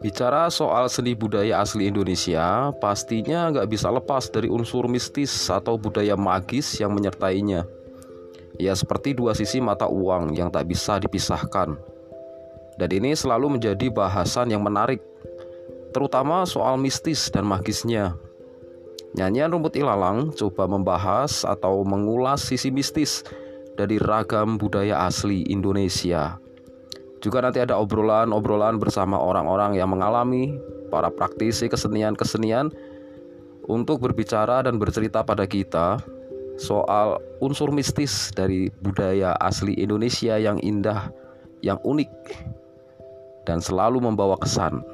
Bicara soal seni budaya asli Indonesia, pastinya nggak bisa lepas dari unsur mistis atau budaya magis yang menyertainya. Ya seperti dua sisi mata uang yang tak bisa dipisahkan. Dan ini selalu menjadi bahasan yang menarik, terutama soal mistis dan magisnya. Nyanyian Rumput Ilalang coba membahas atau mengulas sisi mistis dari ragam budaya asli Indonesia. Juga nanti ada obrolan-obrolan bersama orang-orang yang mengalami, para praktisi kesenian-kesenian untuk berbicara dan bercerita pada kita soal unsur mistis dari budaya asli Indonesia yang indah, yang unik, dan selalu membawa kesan.